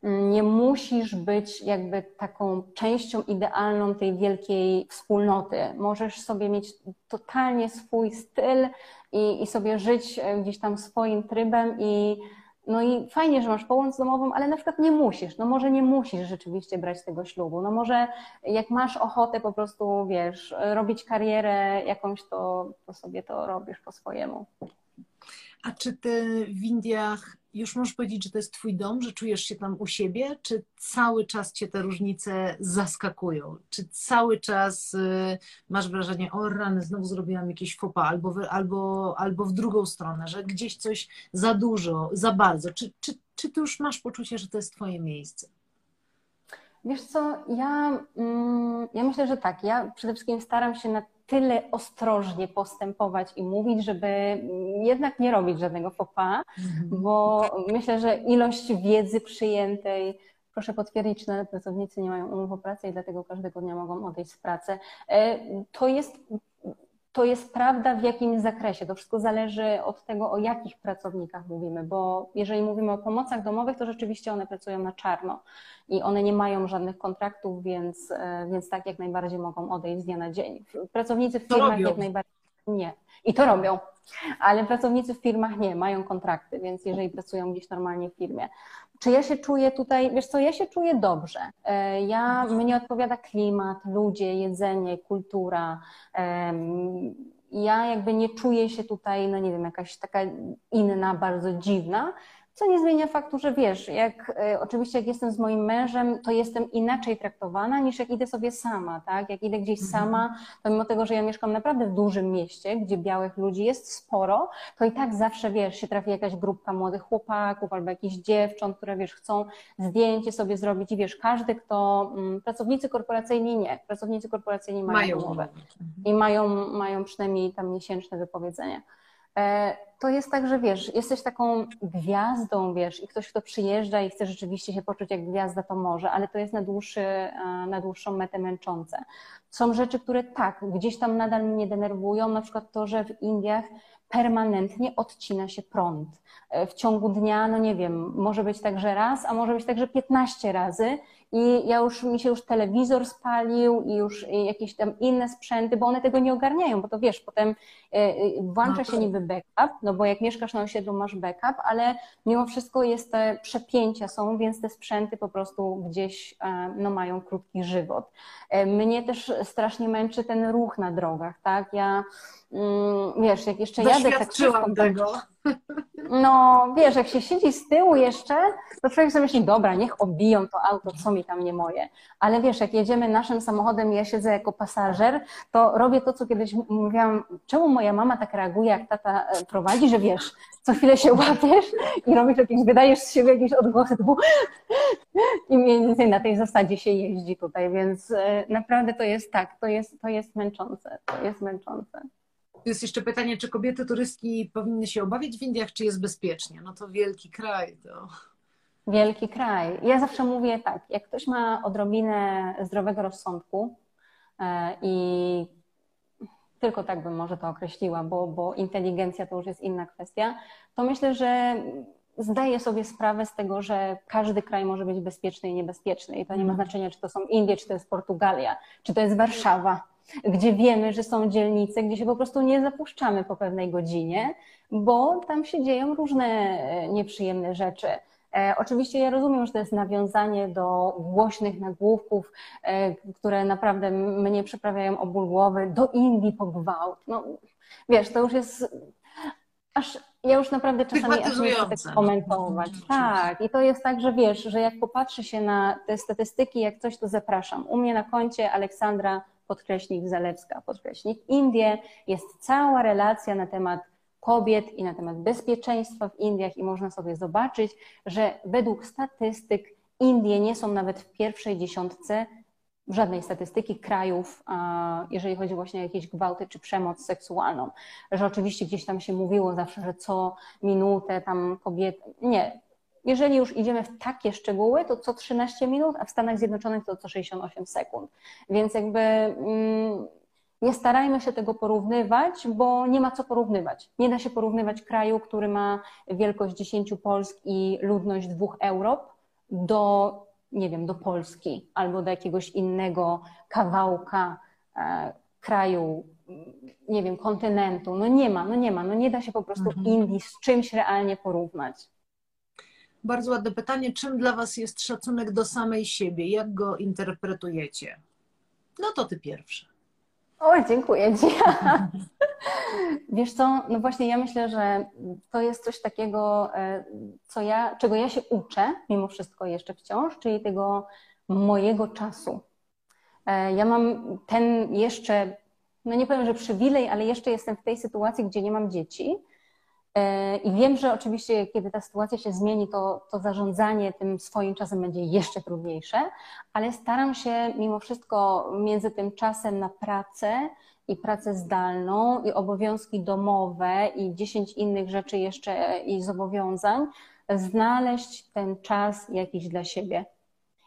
nie musisz być jakby taką częścią idealną tej wielkiej wspólnoty. Możesz sobie mieć totalnie swój styl i, i sobie żyć e, gdzieś tam swoim trybem i no i fajnie, że masz pomoc domową, ale na przykład nie musisz. No może nie musisz rzeczywiście brać tego ślubu. No może jak masz ochotę po prostu, wiesz, robić karierę jakąś, to, to sobie to robisz po swojemu. A czy ty w Indiach już możesz powiedzieć, że to jest twój dom, że czujesz się tam u siebie, czy cały czas cię te różnice zaskakują? Czy cały czas y, masz wrażenie, o rany, znowu zrobiłam jakieś fopa, albo, albo, albo w drugą stronę, że gdzieś coś za dużo, za bardzo? Czy, czy, czy ty już masz poczucie, że to jest twoje miejsce? Wiesz co, ja, mm, ja myślę, że tak. Ja przede wszystkim staram się na tyle ostrożnie postępować i mówić, żeby jednak nie robić żadnego fopa, mhm. bo myślę, że ilość wiedzy przyjętej, proszę potwierdzić, że pracownicy nie mają umów o pracę i dlatego każdego dnia mogą odejść z pracy, e, to jest to jest prawda w jakim zakresie. To wszystko zależy od tego, o jakich pracownikach mówimy, bo jeżeli mówimy o pomocach domowych, to rzeczywiście one pracują na czarno i one nie mają żadnych kontraktów, więc, e, więc tak jak najbardziej mogą odejść z dnia na dzień. Pracownicy w firmach jak najbardziej nie. I to robią. Ale pracownicy w firmach nie, mają kontrakty, więc jeżeli pracują gdzieś normalnie w firmie. Czy ja się czuję tutaj, wiesz co, ja się czuję dobrze. E, ja, mnie odpowiada klimat, ludzie, jedzenie, kultura. Ja jakby nie czuję się tutaj, no nie wiem, jakaś taka inna, bardzo dziwna. Co nie zmienia faktu, że wiesz, jak e, oczywiście jak jestem z moim mężem, to jestem inaczej traktowana niż jak idę sobie sama, tak? Jak idę gdzieś mhm. sama, to mimo tego, że ja mieszkam naprawdę w dużym mieście, gdzie białych ludzi jest sporo, to i tak zawsze wiesz, się trafi jakaś grupka młodych chłopaków albo jakichś dziewcząt, które wiesz, chcą zdjęcie sobie zrobić i wiesz, każdy, kto mm, pracownicy korporacyjni nie, pracownicy korporacyjni mają, mają umowę i mają, mają przynajmniej tam miesięczne wypowiedzenie. E, to jest tak, że wiesz, jesteś taką gwiazdą, wiesz, i ktoś, kto przyjeżdża i chce rzeczywiście się poczuć jak gwiazda, to może, ale to jest na, dłuższy, e, na dłuższą metę męczące. Są rzeczy, które tak, gdzieś tam nadal mnie denerwują, na przykład to, że w Indiach permanentnie odcina się prąd. E, w ciągu dnia, no nie wiem, może być tak, że raz, a może być tak, że 15 razy i ja już, mi się już telewizor spalił i już jakieś tam inne sprzęty, bo one tego nie ogarniają, bo to wiesz, potem włącza się niby backup, no bo jak mieszkasz na osiedlu masz backup, ale mimo wszystko jest te przepięcia są, więc te sprzęty po prostu gdzieś no, mają krótki żywot. Mnie też strasznie męczy ten ruch na drogach, tak? Ja mm, wiesz, jak jeszcze jadę taksówką, tego. No, wiesz, jak się siedzi z tyłu jeszcze, to człowiek sobie myśli, dobra, niech obiją to auto, co mi tam nie moje. Ale wiesz, jak jedziemy naszym samochodem i ja siedzę jako pasażer, to robię to, co kiedyś mówiłam, czemu moja mama tak reaguje, jak tata e, prowadzi, że wiesz, co chwilę się łapiesz i robisz jakieś, wydajesz z siebie jakieś odgłosy typu i mniej więcej na tej zasadzie się jeździ tutaj, więc e, naprawdę to jest tak, to jest, to jest męczące, to jest męczące. Jest jeszcze pytanie, czy kobiety turystki powinny się obawiać w Indiach, czy jest bezpiecznie? No to wielki kraj. To... Wielki kraj. Ja zawsze mówię tak, jak ktoś ma odrobinę zdrowego rozsądku e, i tylko tak bym może to określiła, bo, bo inteligencja to już jest inna kwestia, to myślę, że zdaje sobie sprawę z tego, że każdy kraj może być bezpieczny i niebezpieczny. I to nie ma mhm. znaczenia, czy to są Indie, czy to jest Portugalia, czy to jest Warszawa gdzie wiemy, że są dzielnice, gdzie się po prostu nie zapuszczamy po pewnej godzinie, bo tam się dzieją różne e, nieprzyjemne rzeczy. E, oczywiście ja rozumiem, że to jest nawiązanie do głośnych nagłówków, e, które naprawdę mnie przyprawiają o ból głowy, do Indii po gwałt. No, wiesz, to już jest aż ja już naprawdę czasami aż nie chcę tak komentować. Tak, i to jest tak, że wiesz, że jak popatrzy się na te statystyki, jak coś, to zapraszam. U mnie na koncie Aleksandra podkreśnik Zalewska, podkreśnik Indie. Jest cała relacja na temat kobiet i na temat bezpieczeństwa w Indiach i można sobie zobaczyć, że według statystyk Indie nie są nawet w pierwszej dziesiątce żadnej statystyki krajów, jeżeli chodzi właśnie o jakieś gwałty czy przemoc seksualną. Że oczywiście gdzieś tam się mówiło zawsze, że co minutę tam kobiety. Nie, jeżeli już idziemy w takie szczegóły, to co 13 minut, a w Stanach Zjednoczonych to co 68 sekund. Więc jakby mm, nie starajmy się tego porównywać, bo nie ma co porównywać. Nie da się porównywać kraju, który ma wielkość 10 Polsk i ludność dwóch Europ do, nie wiem, do Polski albo do jakiegoś innego kawałka e, kraju, nie wiem, kontynentu. No nie ma, no nie ma, no nie da się po prostu mhm. Indii z czymś realnie porównać. Bardzo ładne pytanie. Czym dla Was jest szacunek do samej siebie? Jak go interpretujecie? No to Ty pierwszy. O, dziękuję (laughs) Ci. Wiesz co, no właśnie ja myślę, że to jest coś takiego, e, co ja, czego ja się uczę, mimo wszystko jeszcze wciąż, czyli tego mojego czasu. E, ja mam ten jeszcze, no nie powiem, że przywilej, ale jeszcze jestem w tej sytuacji, gdzie nie mam dzieci, I wiem, że oczywiście, kiedy ta sytuacja się zmieni, to, to zarządzanie tym swoim czasem będzie jeszcze trudniejsze, ale staram się mimo wszystko między tym czasem na pracę i pracę zdalną, i obowiązki domowe, i dziesięć innych rzeczy jeszcze i zobowiązań, znaleźć ten czas jakiś dla siebie.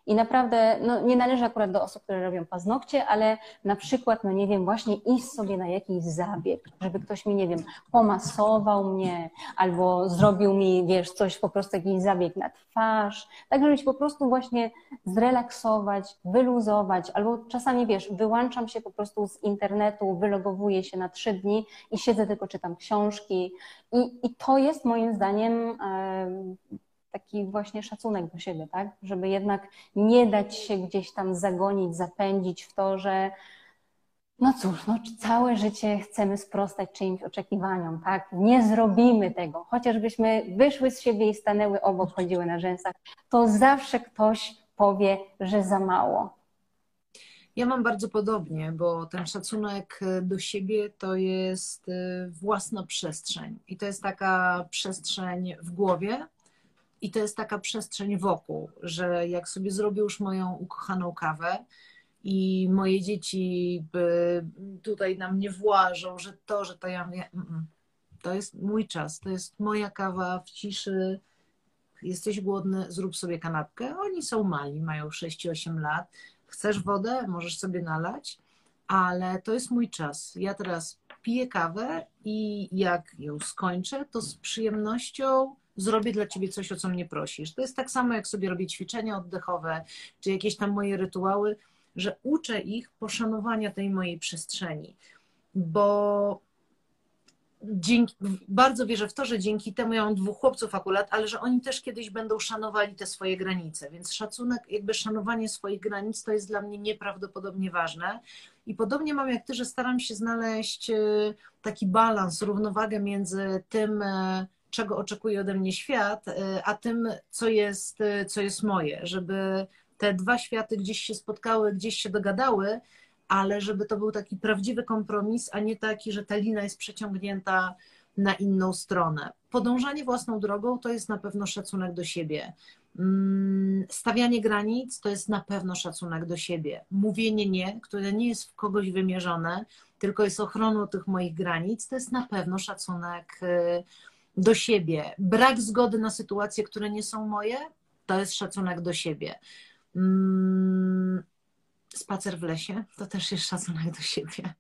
I naprawdę, no nie należy akurat do osób, które robią paznokcie, ale na przykład, no nie wiem, właśnie iść sobie na jakiś zabieg, żeby ktoś mi, nie wiem, pomasował mnie albo zrobił mi, wiesz, coś, po prostu jakiś zabieg na twarz, tak żeby się po prostu właśnie zrelaksować, wyluzować, albo czasami, wiesz, wyłączam się po prostu z internetu, wylogowuję się na trzy dni i siedzę tylko czytam książki. I, i to jest moim zdaniem taki właśnie szacunek do siebie, tak? Żeby jednak nie dać się gdzieś tam zagonić, zapędzić w to, że no cóż, no całe życie chcemy sprostać czyimś oczekiwaniom, tak? Nie zrobimy tego. Chociażbyśmy wyszły z siebie i stanęły obok, chodziły na rzęsach, to zawsze ktoś powie, że za mało. Ja mam bardzo podobnie, bo ten szacunek do siebie to jest y, własna przestrzeń. I to jest taka przestrzeń w głowie, i to jest taka przestrzeń wokół, że jak sobie zrobię już moją ukochaną kawę i moje dzieci tutaj na mnie włażą, że to, że to ja mówię, to jest mój czas, to jest moja kawa w ciszy, jesteś głodny, zrób sobie kanapkę. Oni są mali, mają 6-8 lat. Chcesz wodę, możesz sobie nalać, ale to jest mój czas. Ja teraz piję kawę i jak ją skończę, to z przyjemnością zrobię dla ciebie coś, o co mnie prosisz. To jest tak samo, jak sobie robię ćwiczenia oddechowe, czy jakieś tam moje rytuały, że uczę ich poszanowania tej mojej przestrzeni, bo dzięki, bardzo wierzę w to, że dzięki temu ja mam dwóch chłopców akurat, ale że oni też kiedyś będą szanowali te swoje granice, więc szacunek, jakby szanowanie swoich granic to jest dla mnie nieprawdopodobnie ważne. I podobnie mam jak ty, że staram się znaleźć e, taki balans, równowagę między tym, e, czego oczekuje ode mnie świat, e, a tym, co jest, co jest moje, żeby te dwa światy gdzieś się spotkały, gdzieś się dogadały, ale żeby to był taki prawdziwy kompromis, a nie taki, że ta lina jest przeciągnięta na inną stronę. Podążanie własną drogą to jest na pewno szacunek do siebie. Mm, stawianie granic to jest na pewno szacunek do siebie. Mówienie nie, które nie jest w kogoś wymierzone, tylko jest ochroną tych moich granic, to jest na pewno szacunek y, do siebie. Brak zgody na sytuacje, które nie są moje, to jest szacunek do siebie. Mm, spacer w lesie to też jest szacunek do siebie.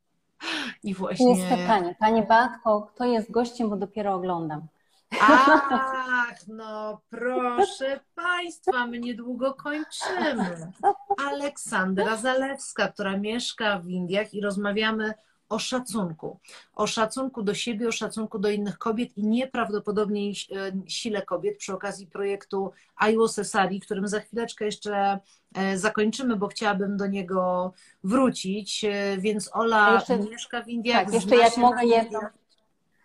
I właśnie. Jest pytanie, Pani Batko, kto jest gościem, bo dopiero oglądam. Ach, no proszę (laughs) Państwa, my niedługo kończymy. Aleksandra Zalewska, która mieszka w Indiach i rozmawiamy o szacunku. O szacunku do siebie, o szacunku do innych kobiet i nieprawdopodobnej e, sile kobiet przy okazji projektu Aiwo Sesari, którym za chwileczkę jeszcze e, zakończymy, bo chciałabym do niego wrócić. E, więc Ola jeszcze, mieszka w Indiach. Tak, jeszcze jak mogę jedną,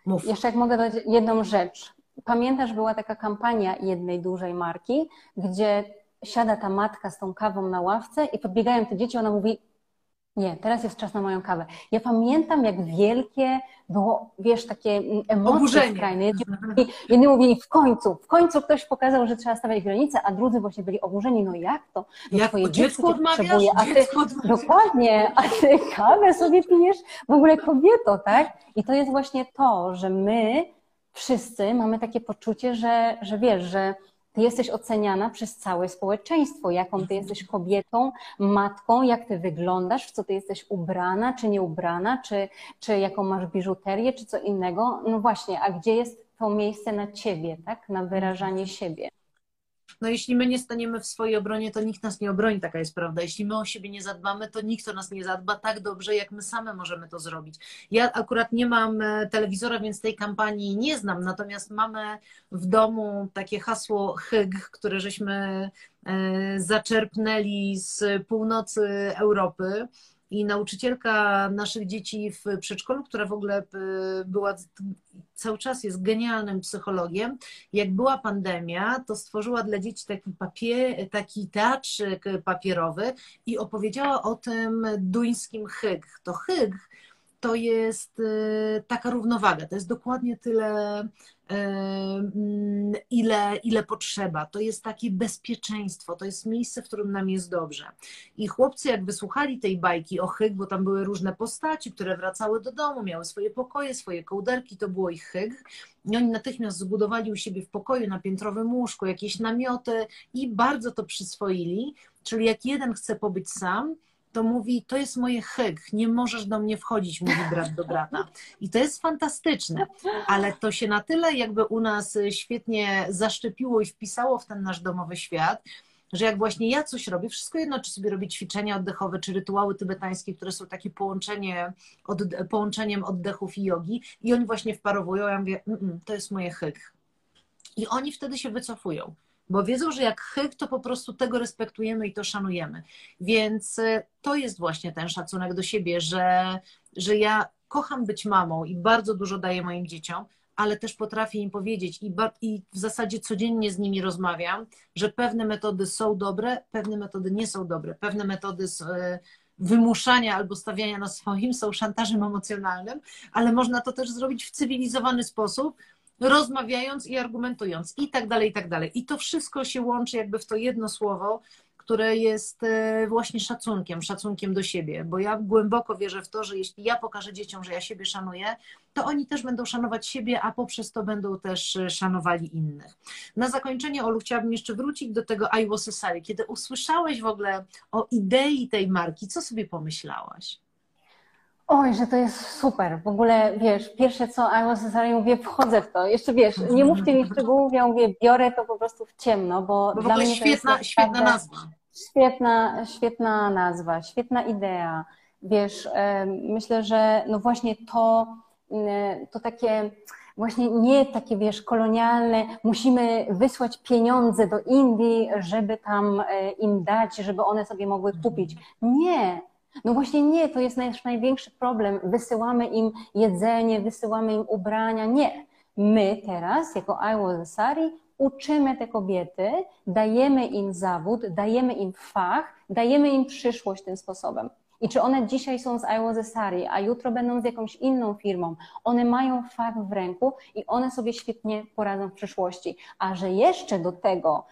Mów. Jeszcze jak mogę dodać jedną rzecz. Pamiętasz, była taka kampania jednej dużej marki, gdzie siada ta matka z tą kawą na ławce i podbiegają te dzieci, ona mówi nie, teraz jest czas na moją kawę. Ja pamiętam, jak wielkie było, wiesz, takie mm, emocje Oburzenie. skrajne. Jedni mówili, jedni mówili, w końcu, w końcu ktoś pokazał, że trzeba stawiać granice, a drudzy właśnie byli oburzeni. No jak to? No jak twoje dziecko potrzebuje, a ty, dokładnie, a ty kawę sobie pijesz, w ogóle kobieto, tak? I to jest właśnie to, że my wszyscy mamy takie poczucie, że, że wiesz, że ty jesteś oceniana przez całe społeczeństwo, jaką ty jesteś kobietą, matką, jak ty wyglądasz, w co ty jesteś ubrana, czy nie ubrana, czy, czy jaką masz biżuterię, czy co innego. No właśnie, a gdzie jest to miejsce na ciebie, tak? Na wyrażanie siebie. No jeśli my nie staniemy w swojej obronie, to nikt nas nie obroni, taka jest prawda. Jeśli my o siebie nie zadbamy, to nikt o nas nie zadba tak dobrze, jak my same możemy to zrobić. Ja akurat nie mam e, telewizora, więc tej kampanii nie znam, natomiast mamy w domu takie hasło HYG, które żeśmy e, zaczerpnęli z północy Europy i nauczycielka naszych dzieci w przedszkolu, która w ogóle e, była cały czas jest genialnym psychologiem. Jak była pandemia, to stworzyła dla dzieci taki, papier, taki teatrzyk papierowy i opowiedziała o tym duńskim hyg. To hyg to jest e, taka równowaga, to jest dokładnie tyle ile, ile potrzeba. To jest takie bezpieczeństwo, to jest miejsce, w którym nam jest dobrze. I chłopcy, jak wysłuchali tej bajki o Hyg, bo tam były różne postaci, które wracały do domu, miały swoje pokoje, swoje kołderki, to było ich Hyg. I oni natychmiast zbudowali u siebie w pokoju na piętrowym łóżku jakieś namioty i bardzo to przyswoili. Czyli jak jeden chce pobyć sam, to mówi, to jest moje hyg, nie możesz do mnie wchodzić, mówi brat do brata. I to jest fantastyczne, ale to się na tyle jakby u nas świetnie zaszczepiło i wpisało w ten nasz domowy świat, że jak właśnie ja coś robię, wszystko jedno, czy sobie robię ćwiczenia oddechowe, czy rytuały tybetańskie, które są takie połączenie, od, połączeniem oddechów i jogi i oni właśnie wparowują, ja mówię, mm, mm, to jest moje hyg. I oni wtedy się wycofują bo wiedzą, że jak hyk, to po prostu tego respektujemy i to szanujemy. Więc y, to jest właśnie ten szacunek do siebie, że, że ja kocham być mamą i bardzo dużo daję moim dzieciom, ale też potrafię im powiedzieć i, i w zasadzie codziennie z nimi rozmawiam, że pewne metody są dobre, pewne metody nie są dobre, pewne metody z, y, wymuszania albo stawiania na swoim są szantażem emocjonalnym, ale można to też zrobić w cywilizowany sposób, rozmawiając i argumentując i tak dalej, i tak dalej. I to wszystko się łączy jakby w to jedno słowo, które jest e, właśnie szacunkiem, szacunkiem do siebie, bo ja głęboko wierzę w to, że jeśli ja pokażę dzieciom, że ja siebie szanuję, to oni też będą szanować siebie, a poprzez to będą też e, szanowali innych. Na zakończenie, Olu, chciałabym jeszcze wrócić do tego I Was Sorry. Kiedy usłyszałeś w ogóle o idei tej marki, co sobie pomyślałaś? Oj, że to jest super. W ogóle, wiesz, pierwsze co was sorry, mówię, wchodzę w to. Jeszcze wiesz, nie mówcie mi szczegółów, ja mówię, biorę to po prostu w ciemno, bo, bo dla mnie świetna, to jest świetna nazwa. Świetna, świetna nazwa, świetna idea. Wiesz, myślę, że no właśnie to, to takie właśnie nie takie, wiesz, kolonialne, musimy wysłać pieniądze do Indii, żeby tam e, im dać, żeby one sobie mogły kupić. Nie. No właśnie nie, to jest nasz największy problem. Wysyłamy im jedzenie, wysyłamy im ubrania. Nie. My teraz, jako I Was Sari, uczymy te kobiety, dajemy im zawód, dajemy im fach, dajemy im przyszłość tym sposobem. I czy one dzisiaj są z I Sari, a jutro będą z jakąś inną firmą, one mają fach w ręku i one sobie świetnie poradzą w przyszłości. A że jeszcze do tego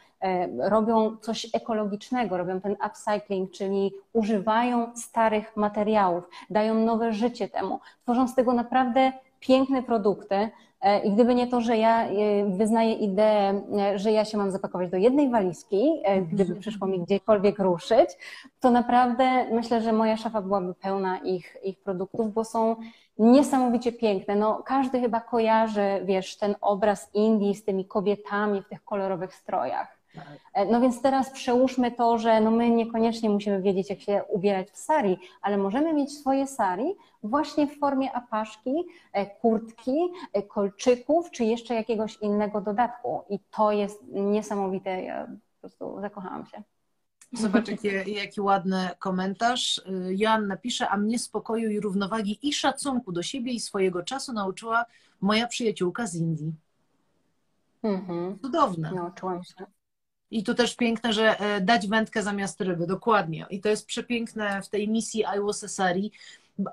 robią coś ekologicznego, robią ten upcycling, czyli używają starych materiałów, dają nowe życie temu, tworzą z tego naprawdę piękne produkty, E, I gdyby nie to, że ja e, wyznaję ideę, e, że ja się mam zapakować do jednej walizki, gdyby mhm. przyszło mi gdziekolwiek ruszyć, to naprawdę myślę, że moja szafa byłaby pełna ich, ich produktów, bo są niesamowicie piękne. No, każdy chyba kojarzy, wiesz, ten obraz Indii z tymi kobietami w tych kolorowych strojach. Tak. No więc teraz przełóżmy to, że no my niekoniecznie musimy wiedzieć, jak się ubierać w sari, ale możemy mieć swoje sari właśnie w formie apaszki, e, kurtki, e, kolczyków, czy jeszcze jakiegoś innego dodatku. I to jest niesamowite. Ja po prostu zakochałam się. Zobacz, jaki, jaki ładny komentarz. Y, Joanna pisze, a mnie spokoju i równowagi i szacunku do siebie i swojego czasu nauczyła moja przyjaciółka z Indii. Mhm. Cudowne. Nauczyłam się. I tu też piękne, że e, dać wędkę zamiast ryby, dokładnie. I to jest przepiękne w tej misji I Was a Sari.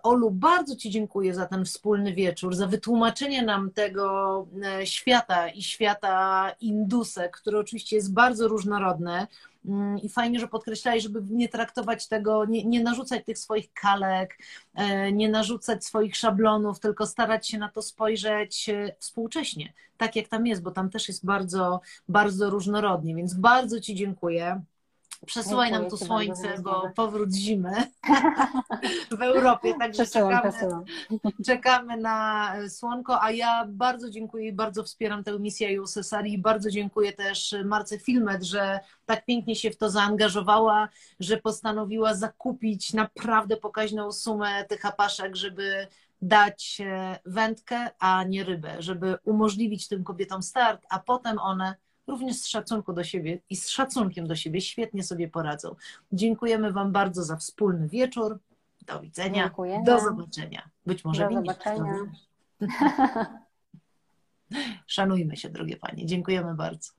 Olu, bardzo Ci dziękuję za ten wspólny wieczór, za wytłumaczenie nam tego e, świata i świata indusek, który oczywiście jest bardzo różnorodny. Mm, I fajnie, że podkreślali, żeby nie traktować tego, nie, nie narzucać tych swoich kalek, e, nie narzucać swoich szablonów, tylko starać się na to spojrzeć e, współcześnie, tak jak tam jest, bo tam też jest bardzo, bardzo różnorodnie. Więc bardzo Ci dziękuję. Przesyłaj nam tu słońce, bo powrót zimy. (laughs) W Europie, także czekamy, (laughs) czekamy na słonko, a ja bardzo dziękuję i bardzo wspieram tę misję USSR i bardzo dziękuję też Marce Filmet, że tak pięknie się w to zaangażowała, że postanowiła zakupić naprawdę pokaźną sumę tych apaszek, żeby dać wędkę, a nie rybę, żeby umożliwić tym kobietom start, a potem one również z szacunku do siebie i z szacunkiem do siebie świetnie sobie poradzą. Dziękujemy Wam bardzo za wspólny wieczór. Do widzenia. Dziękuję. Do zobaczenia. Być może Do zobaczenia. (laughs) Szanujmy się, drogie Panie. Dziękujemy bardzo.